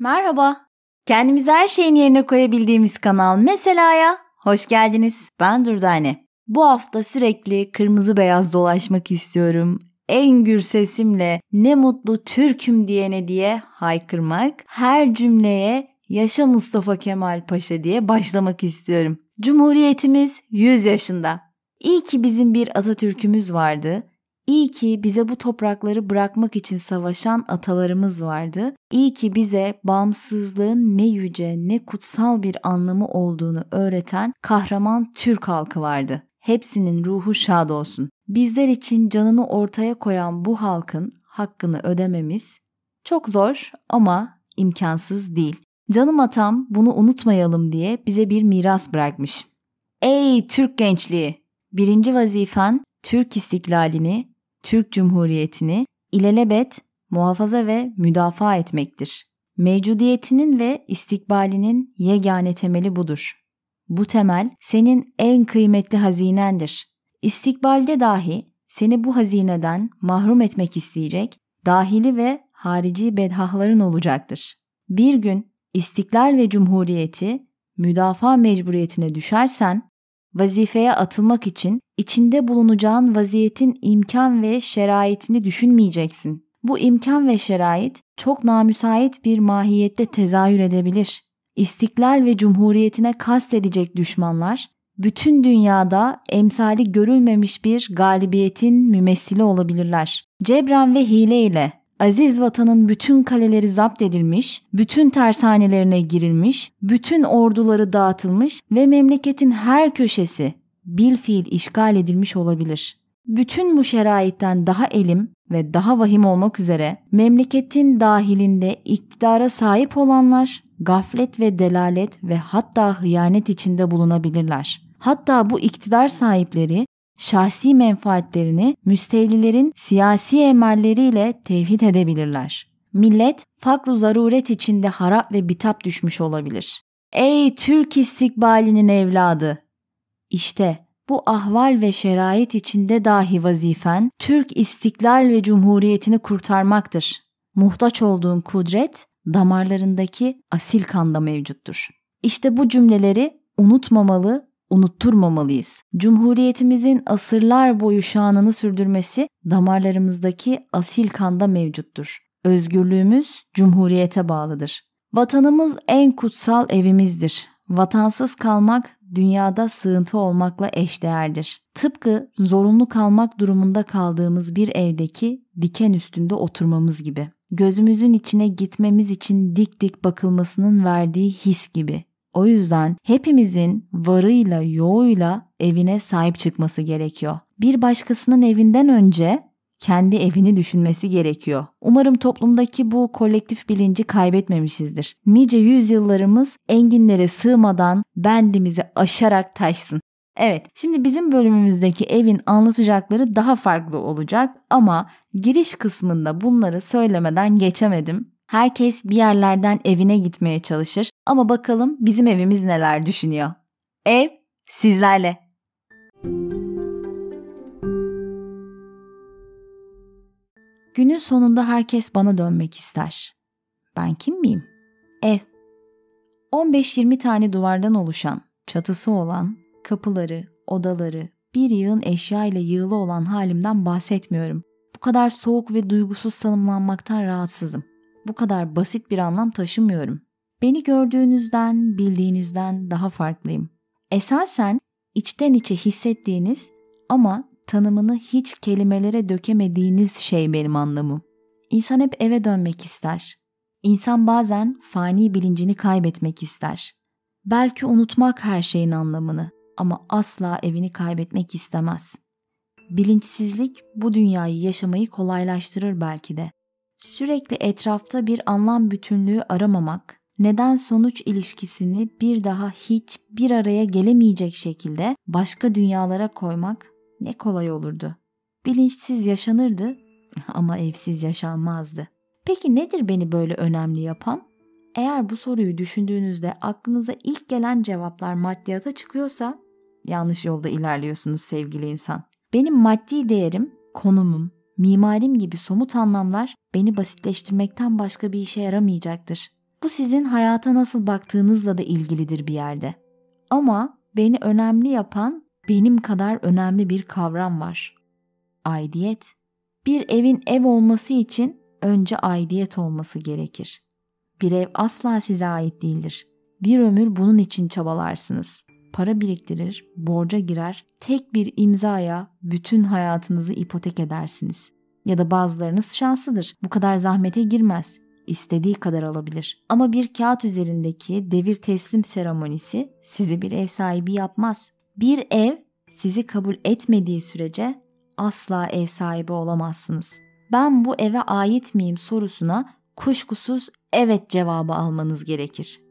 Merhaba. Kendimizi her şeyin yerine koyabildiğimiz kanal Mesela'ya hoş geldiniz. Ben Durdane. Bu hafta sürekli kırmızı beyaz dolaşmak istiyorum. En gür sesimle ne mutlu Türk'üm diyene diye haykırmak, her cümleye yaşa Mustafa Kemal Paşa diye başlamak istiyorum. Cumhuriyetimiz 100 yaşında. İyi ki bizim bir Atatürk'ümüz vardı. İyi ki bize bu toprakları bırakmak için savaşan atalarımız vardı. İyi ki bize bağımsızlığın ne yüce ne kutsal bir anlamı olduğunu öğreten kahraman Türk halkı vardı. Hepsinin ruhu şad olsun. Bizler için canını ortaya koyan bu halkın hakkını ödememiz çok zor ama imkansız değil. Canım atam bunu unutmayalım diye bize bir miras bırakmış. Ey Türk gençliği! Birinci vazifen Türk istiklalini, Türk Cumhuriyeti'ni ilelebet muhafaza ve müdafaa etmektir. Mevcudiyetinin ve istikbalinin yegane temeli budur. Bu temel senin en kıymetli hazinendir. İstikbalde dahi seni bu hazineden mahrum etmek isteyecek dahili ve harici bedhahların olacaktır. Bir gün istiklal ve cumhuriyeti müdafaa mecburiyetine düşersen vazifeye atılmak için içinde bulunacağın vaziyetin imkan ve şeraitini düşünmeyeceksin. Bu imkan ve şerait çok namüsait bir mahiyette tezahür edebilir. İstiklal ve cumhuriyetine kast edecek düşmanlar, bütün dünyada emsali görülmemiş bir galibiyetin mümessili olabilirler. Cebran ve hile ile aziz vatanın bütün kaleleri zapt edilmiş, bütün tersanelerine girilmiş, bütün orduları dağıtılmış ve memleketin her köşesi bil fiil işgal edilmiş olabilir. Bütün bu şeraitten daha elim ve daha vahim olmak üzere memleketin dahilinde iktidara sahip olanlar gaflet ve delalet ve hatta hıyanet içinde bulunabilirler. Hatta bu iktidar sahipleri şahsi menfaatlerini müstevlilerin siyasi emelleriyle tevhid edebilirler. Millet fakru zaruret içinde harap ve bitap düşmüş olabilir. Ey Türk istikbalinin evladı! İşte bu ahval ve şerait içinde dahi vazifen Türk istiklal ve cumhuriyetini kurtarmaktır. Muhtaç olduğun kudret damarlarındaki asil kanda mevcuttur. İşte bu cümleleri unutmamalı unutturmamalıyız. Cumhuriyetimizin asırlar boyu şanını sürdürmesi damarlarımızdaki asil kanda mevcuttur. Özgürlüğümüz cumhuriyete bağlıdır. Vatanımız en kutsal evimizdir. Vatansız kalmak dünyada sığıntı olmakla eşdeğerdir. Tıpkı zorunlu kalmak durumunda kaldığımız bir evdeki diken üstünde oturmamız gibi. Gözümüzün içine gitmemiz için dik dik bakılmasının verdiği his gibi. O yüzden hepimizin varıyla yoğuyla evine sahip çıkması gerekiyor. Bir başkasının evinden önce kendi evini düşünmesi gerekiyor. Umarım toplumdaki bu kolektif bilinci kaybetmemişizdir. Nice yüzyıllarımız enginlere sığmadan bendimizi aşarak taşsın. Evet, şimdi bizim bölümümüzdeki evin anlatacakları daha farklı olacak ama giriş kısmında bunları söylemeden geçemedim. Herkes bir yerlerden evine gitmeye çalışır ama bakalım bizim evimiz neler düşünüyor. Ev sizlerle. Günün sonunda herkes bana dönmek ister. Ben kim miyim? Ev. 15-20 tane duvardan oluşan, çatısı olan, kapıları, odaları, bir yığın eşya ile yığılı olan halimden bahsetmiyorum. Bu kadar soğuk ve duygusuz tanımlanmaktan rahatsızım bu kadar basit bir anlam taşımıyorum. Beni gördüğünüzden, bildiğinizden daha farklıyım. Esasen içten içe hissettiğiniz ama tanımını hiç kelimelere dökemediğiniz şey benim anlamım. İnsan hep eve dönmek ister. İnsan bazen fani bilincini kaybetmek ister. Belki unutmak her şeyin anlamını ama asla evini kaybetmek istemez. Bilinçsizlik bu dünyayı yaşamayı kolaylaştırır belki de sürekli etrafta bir anlam bütünlüğü aramamak, neden sonuç ilişkisini bir daha hiç bir araya gelemeyecek şekilde başka dünyalara koymak ne kolay olurdu. Bilinçsiz yaşanırdı ama evsiz yaşanmazdı. Peki nedir beni böyle önemli yapan? Eğer bu soruyu düşündüğünüzde aklınıza ilk gelen cevaplar maddiyata çıkıyorsa yanlış yolda ilerliyorsunuz sevgili insan. Benim maddi değerim, konumum, mimarim gibi somut anlamlar beni basitleştirmekten başka bir işe yaramayacaktır. Bu sizin hayata nasıl baktığınızla da ilgilidir bir yerde. Ama beni önemli yapan benim kadar önemli bir kavram var. Aidiyet. Bir evin ev olması için önce aidiyet olması gerekir. Bir ev asla size ait değildir. Bir ömür bunun için çabalarsınız. Para biriktirir, borca girer, tek bir imzaya bütün hayatınızı ipotek edersiniz. Ya da bazılarınız şanslıdır. Bu kadar zahmete girmez. İstediği kadar alabilir. Ama bir kağıt üzerindeki devir teslim seremonisi sizi bir ev sahibi yapmaz. Bir ev sizi kabul etmediği sürece asla ev sahibi olamazsınız. Ben bu eve ait miyim sorusuna kuşkusuz evet cevabı almanız gerekir.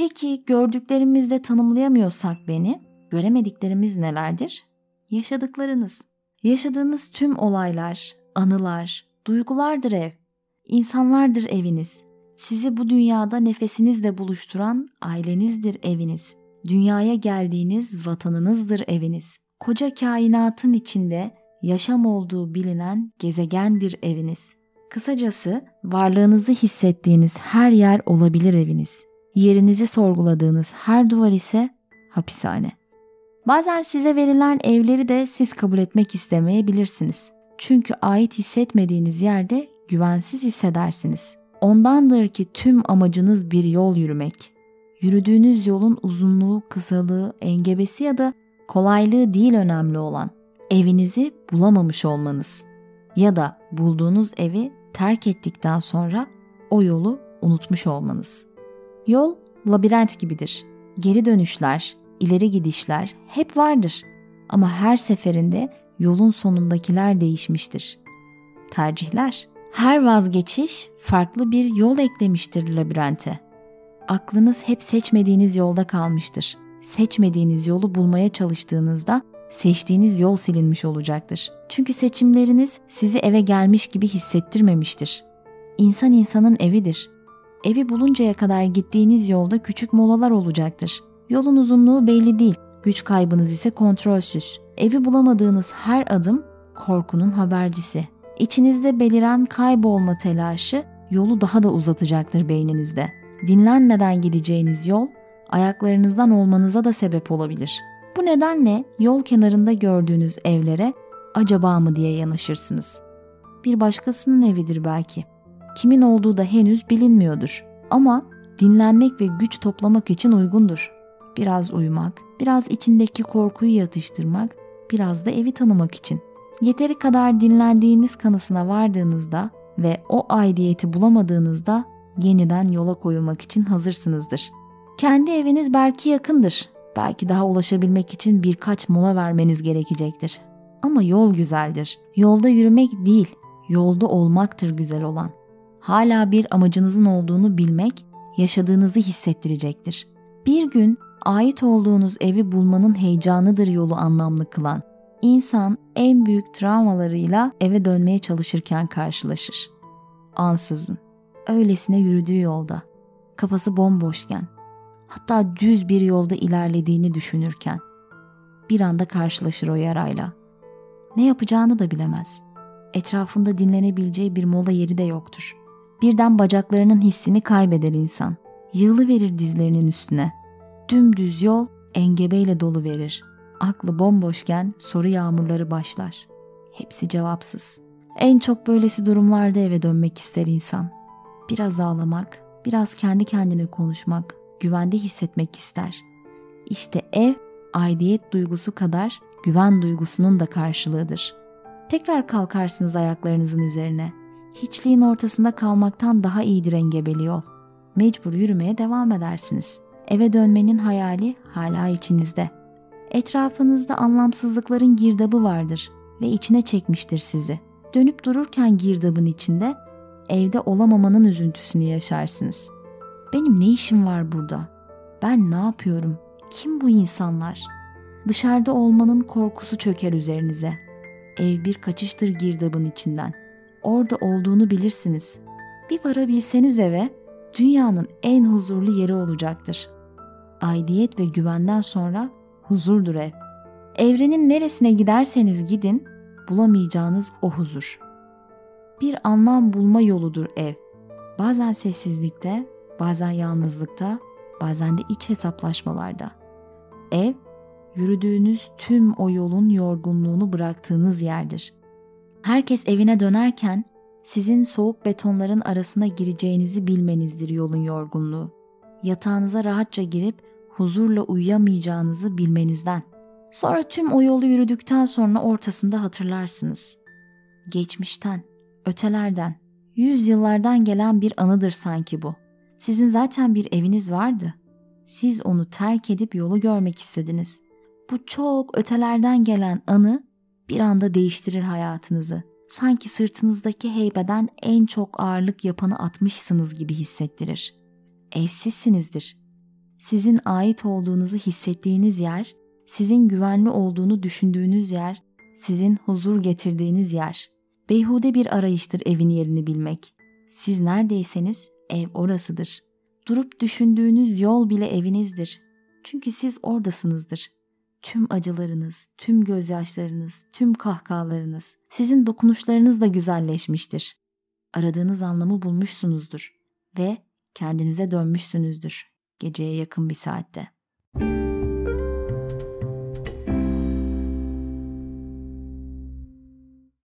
Peki gördüklerimizle tanımlayamıyorsak beni, göremediklerimiz nelerdir? Yaşadıklarınız. Yaşadığınız tüm olaylar, anılar, duygulardır ev. İnsanlardır eviniz. Sizi bu dünyada nefesinizle buluşturan ailenizdir eviniz. Dünyaya geldiğiniz vatanınızdır eviniz. Koca kainatın içinde yaşam olduğu bilinen gezegendir eviniz. Kısacası varlığınızı hissettiğiniz her yer olabilir eviniz. Yerinizi sorguladığınız her duvar ise hapishane. Bazen size verilen evleri de siz kabul etmek istemeyebilirsiniz. Çünkü ait hissetmediğiniz yerde güvensiz hissedersiniz. Ondandır ki tüm amacınız bir yol yürümek. Yürüdüğünüz yolun uzunluğu, kısalığı, engebesi ya da kolaylığı değil önemli olan. Evinizi bulamamış olmanız ya da bulduğunuz evi terk ettikten sonra o yolu unutmuş olmanız. Yol labirent gibidir. Geri dönüşler, ileri gidişler hep vardır. Ama her seferinde yolun sonundakiler değişmiştir. Tercihler. Her vazgeçiş farklı bir yol eklemiştir labirente. Aklınız hep seçmediğiniz yolda kalmıştır. Seçmediğiniz yolu bulmaya çalıştığınızda seçtiğiniz yol silinmiş olacaktır. Çünkü seçimleriniz sizi eve gelmiş gibi hissettirmemiştir. İnsan insanın evidir. Evi buluncaya kadar gittiğiniz yolda küçük molalar olacaktır. Yolun uzunluğu belli değil, güç kaybınız ise kontrolsüz. Evi bulamadığınız her adım korkunun habercisi. İçinizde beliren kaybolma telaşı yolu daha da uzatacaktır beyninizde. Dinlenmeden gideceğiniz yol ayaklarınızdan olmanıza da sebep olabilir. Bu nedenle yol kenarında gördüğünüz evlere acaba mı diye yanaşırsınız. Bir başkasının evidir belki. Kimin olduğu da henüz bilinmiyordur. Ama dinlenmek ve güç toplamak için uygundur. Biraz uyumak, biraz içindeki korkuyu yatıştırmak, biraz da evi tanımak için. Yeteri kadar dinlendiğiniz kanısına vardığınızda ve o aidiyeti bulamadığınızda yeniden yola koyulmak için hazırsınızdır. Kendi eviniz belki yakındır. Belki daha ulaşabilmek için birkaç mola vermeniz gerekecektir. Ama yol güzeldir. Yolda yürümek değil, yolda olmaktır güzel olan. Hala bir amacınızın olduğunu bilmek yaşadığınızı hissettirecektir. Bir gün ait olduğunuz evi bulmanın heyecanıdır yolu anlamlı kılan. İnsan en büyük travmalarıyla eve dönmeye çalışırken karşılaşır. Ansızın, öylesine yürüdüğü yolda, kafası bomboşken, hatta düz bir yolda ilerlediğini düşünürken bir anda karşılaşır o yarayla. Ne yapacağını da bilemez. Etrafında dinlenebileceği bir mola yeri de yoktur. Birden bacaklarının hissini kaybeder insan. Yığılı verir dizlerinin üstüne. Dümdüz yol engebeyle dolu verir. Aklı bomboşken soru yağmurları başlar. Hepsi cevapsız. En çok böylesi durumlarda eve dönmek ister insan. Biraz ağlamak, biraz kendi kendine konuşmak, güvende hissetmek ister. İşte ev aidiyet duygusu kadar güven duygusunun da karşılığıdır. Tekrar kalkarsınız ayaklarınızın üzerine. Hiçliğin ortasında kalmaktan daha iyidir engebeli yol. Mecbur yürümeye devam edersiniz. Eve dönmenin hayali hala içinizde. Etrafınızda anlamsızlıkların girdabı vardır ve içine çekmiştir sizi. Dönüp dururken girdabın içinde evde olamamanın üzüntüsünü yaşarsınız. Benim ne işim var burada? Ben ne yapıyorum? Kim bu insanlar? Dışarıda olmanın korkusu çöker üzerinize. Ev bir kaçıştır girdabın içinden. Orada olduğunu bilirsiniz. Bir varabilseniz eve dünyanın en huzurlu yeri olacaktır. Aidiyet ve güvenden sonra huzurdur ev. Evrenin neresine giderseniz gidin bulamayacağınız o huzur. Bir anlam bulma yoludur ev. Bazen sessizlikte, bazen yalnızlıkta, bazen de iç hesaplaşmalarda. Ev, yürüdüğünüz tüm o yolun yorgunluğunu bıraktığınız yerdir. Herkes evine dönerken sizin soğuk betonların arasına gireceğinizi bilmenizdir yolun yorgunluğu. Yatağınıza rahatça girip huzurla uyuyamayacağınızı bilmenizden. Sonra tüm o yolu yürüdükten sonra ortasında hatırlarsınız. Geçmişten, ötelerden, yüz yıllardan gelen bir anıdır sanki bu. Sizin zaten bir eviniz vardı. Siz onu terk edip yolu görmek istediniz. Bu çok ötelerden gelen anı bir anda değiştirir hayatınızı. Sanki sırtınızdaki heybeden en çok ağırlık yapanı atmışsınız gibi hissettirir. Evsizsinizdir. Sizin ait olduğunuzu hissettiğiniz yer, sizin güvenli olduğunu düşündüğünüz yer, sizin huzur getirdiğiniz yer. Beyhude bir arayıştır evin yerini bilmek. Siz neredeyseniz ev orasıdır. Durup düşündüğünüz yol bile evinizdir. Çünkü siz oradasınızdır. Tüm acılarınız, tüm gözyaşlarınız, tüm kahkahalarınız, sizin dokunuşlarınız da güzelleşmiştir. Aradığınız anlamı bulmuşsunuzdur ve kendinize dönmüşsünüzdür geceye yakın bir saatte. Müzik